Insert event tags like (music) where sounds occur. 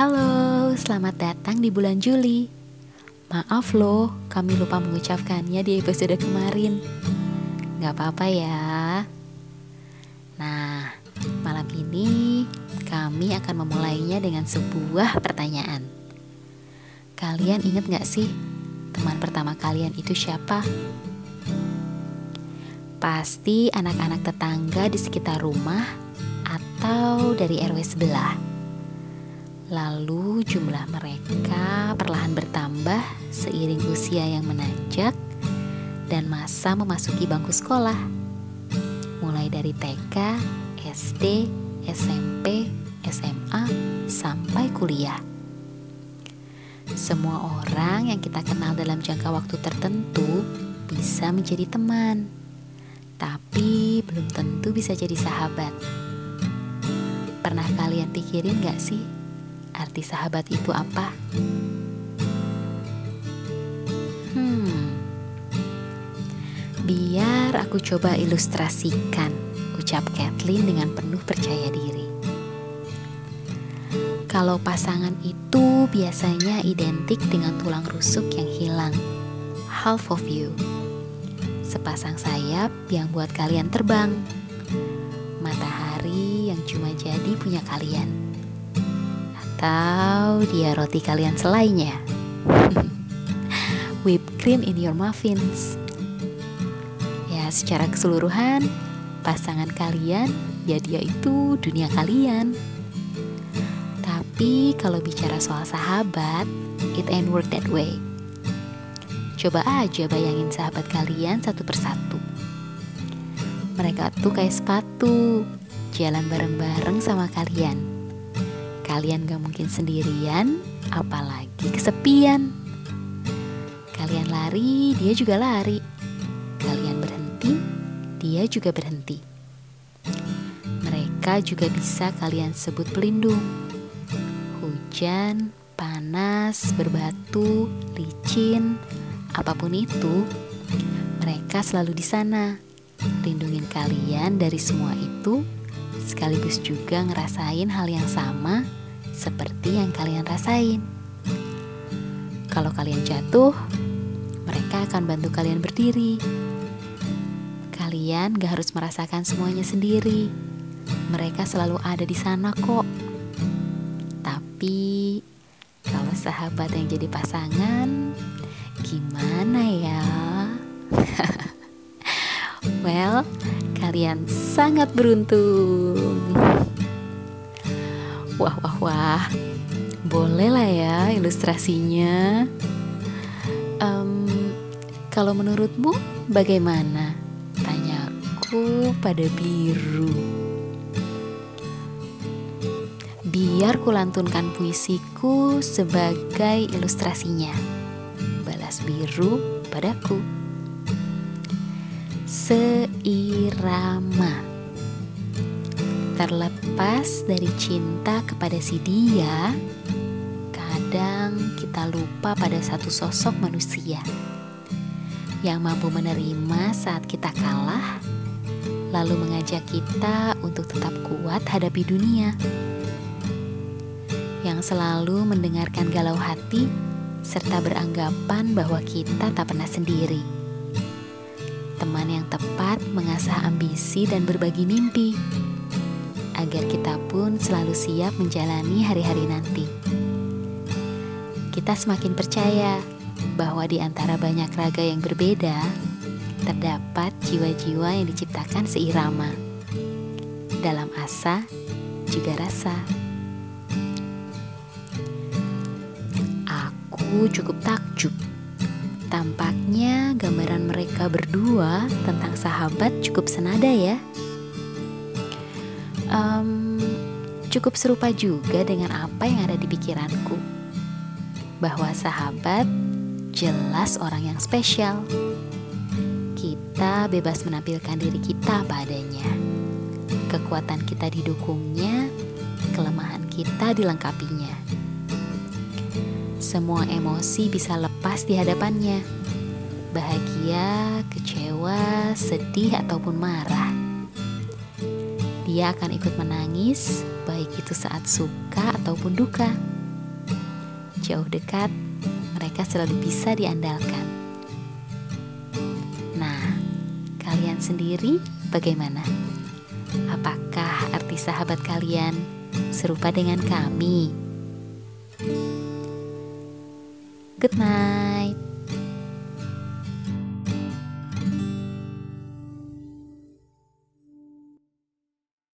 Halo, selamat datang di bulan Juli. Maaf loh, kami lupa mengucapkannya di episode kemarin. Gak apa-apa ya. Nah, malam ini kami akan memulainya dengan sebuah pertanyaan. Kalian ingat gak sih teman pertama kalian itu siapa? Pasti anak-anak tetangga di sekitar rumah atau dari RW sebelah. Lalu jumlah mereka perlahan bertambah seiring usia yang menanjak dan masa memasuki bangku sekolah. Mulai dari TK, SD, SMP, SMA, sampai kuliah. Semua orang yang kita kenal dalam jangka waktu tertentu bisa menjadi teman, tapi belum tentu bisa jadi sahabat. Pernah kalian pikirin gak sih arti sahabat itu apa? Hmm, biar aku coba ilustrasikan, ucap Kathleen dengan penuh percaya diri. Kalau pasangan itu biasanya identik dengan tulang rusuk yang hilang, half of you. Sepasang sayap yang buat kalian terbang, matahari yang cuma jadi punya kalian, atau dia roti kalian selainnya. (laughs) Whipped cream in your muffins. Ya, secara keseluruhan, pasangan kalian ya dia itu dunia kalian. Tapi kalau bicara soal sahabat, it ain't work that way. Coba aja bayangin sahabat kalian satu persatu. Mereka tuh kayak sepatu, jalan bareng-bareng sama kalian. Kalian gak mungkin sendirian, apalagi kesepian. Kalian lari, dia juga lari. Kalian berhenti, dia juga berhenti. Mereka juga bisa kalian sebut pelindung hujan, panas, berbatu, licin, apa pun itu, mereka selalu di sana, lindungin kalian dari semua itu, sekaligus juga ngerasain hal yang sama seperti yang kalian rasain. Kalau kalian jatuh, mereka akan bantu kalian berdiri. Kalian gak harus merasakan semuanya sendiri. Mereka selalu ada di sana kok. Tapi kalau sahabat yang jadi pasangan, gimana ya? (laughs) well, kalian sangat beruntung. Wah, wah, wah. Boleh lah ya ilustrasinya. Um, kalau menurutmu bagaimana? Tanyaku pada biru. Biar kulantunkan puisiku sebagai ilustrasinya. Balas biru padaku. Seirama. Terlepas dari cinta kepada si dia, kadang kita lupa pada satu sosok manusia yang mampu menerima saat kita kalah, lalu mengajak kita untuk tetap kuat hadapi dunia yang selalu mendengarkan galau hati serta beranggapan bahwa kita tak pernah sendiri. Teman yang tepat mengasah ambisi dan berbagi mimpi agar kita pun selalu siap menjalani hari-hari nanti. Kita semakin percaya bahwa di antara banyak raga yang berbeda, terdapat jiwa-jiwa yang diciptakan seirama dalam asa juga rasa. Aku cukup takjub. Tampaknya gambaran mereka berdua tentang sahabat cukup senada ya. Um, cukup serupa juga dengan apa yang ada di pikiranku. Bahwa sahabat jelas orang yang spesial. Kita bebas menampilkan diri kita apa adanya. Kekuatan kita didukungnya, kelemahan kita dilengkapinya semua emosi bisa lepas di hadapannya. Bahagia, kecewa, sedih, ataupun marah. Dia akan ikut menangis, baik itu saat suka ataupun duka. jauh dekat, mereka selalu bisa diandalkan. Nah, kalian sendiri bagaimana? Apakah arti sahabat kalian serupa dengan kami? Good night.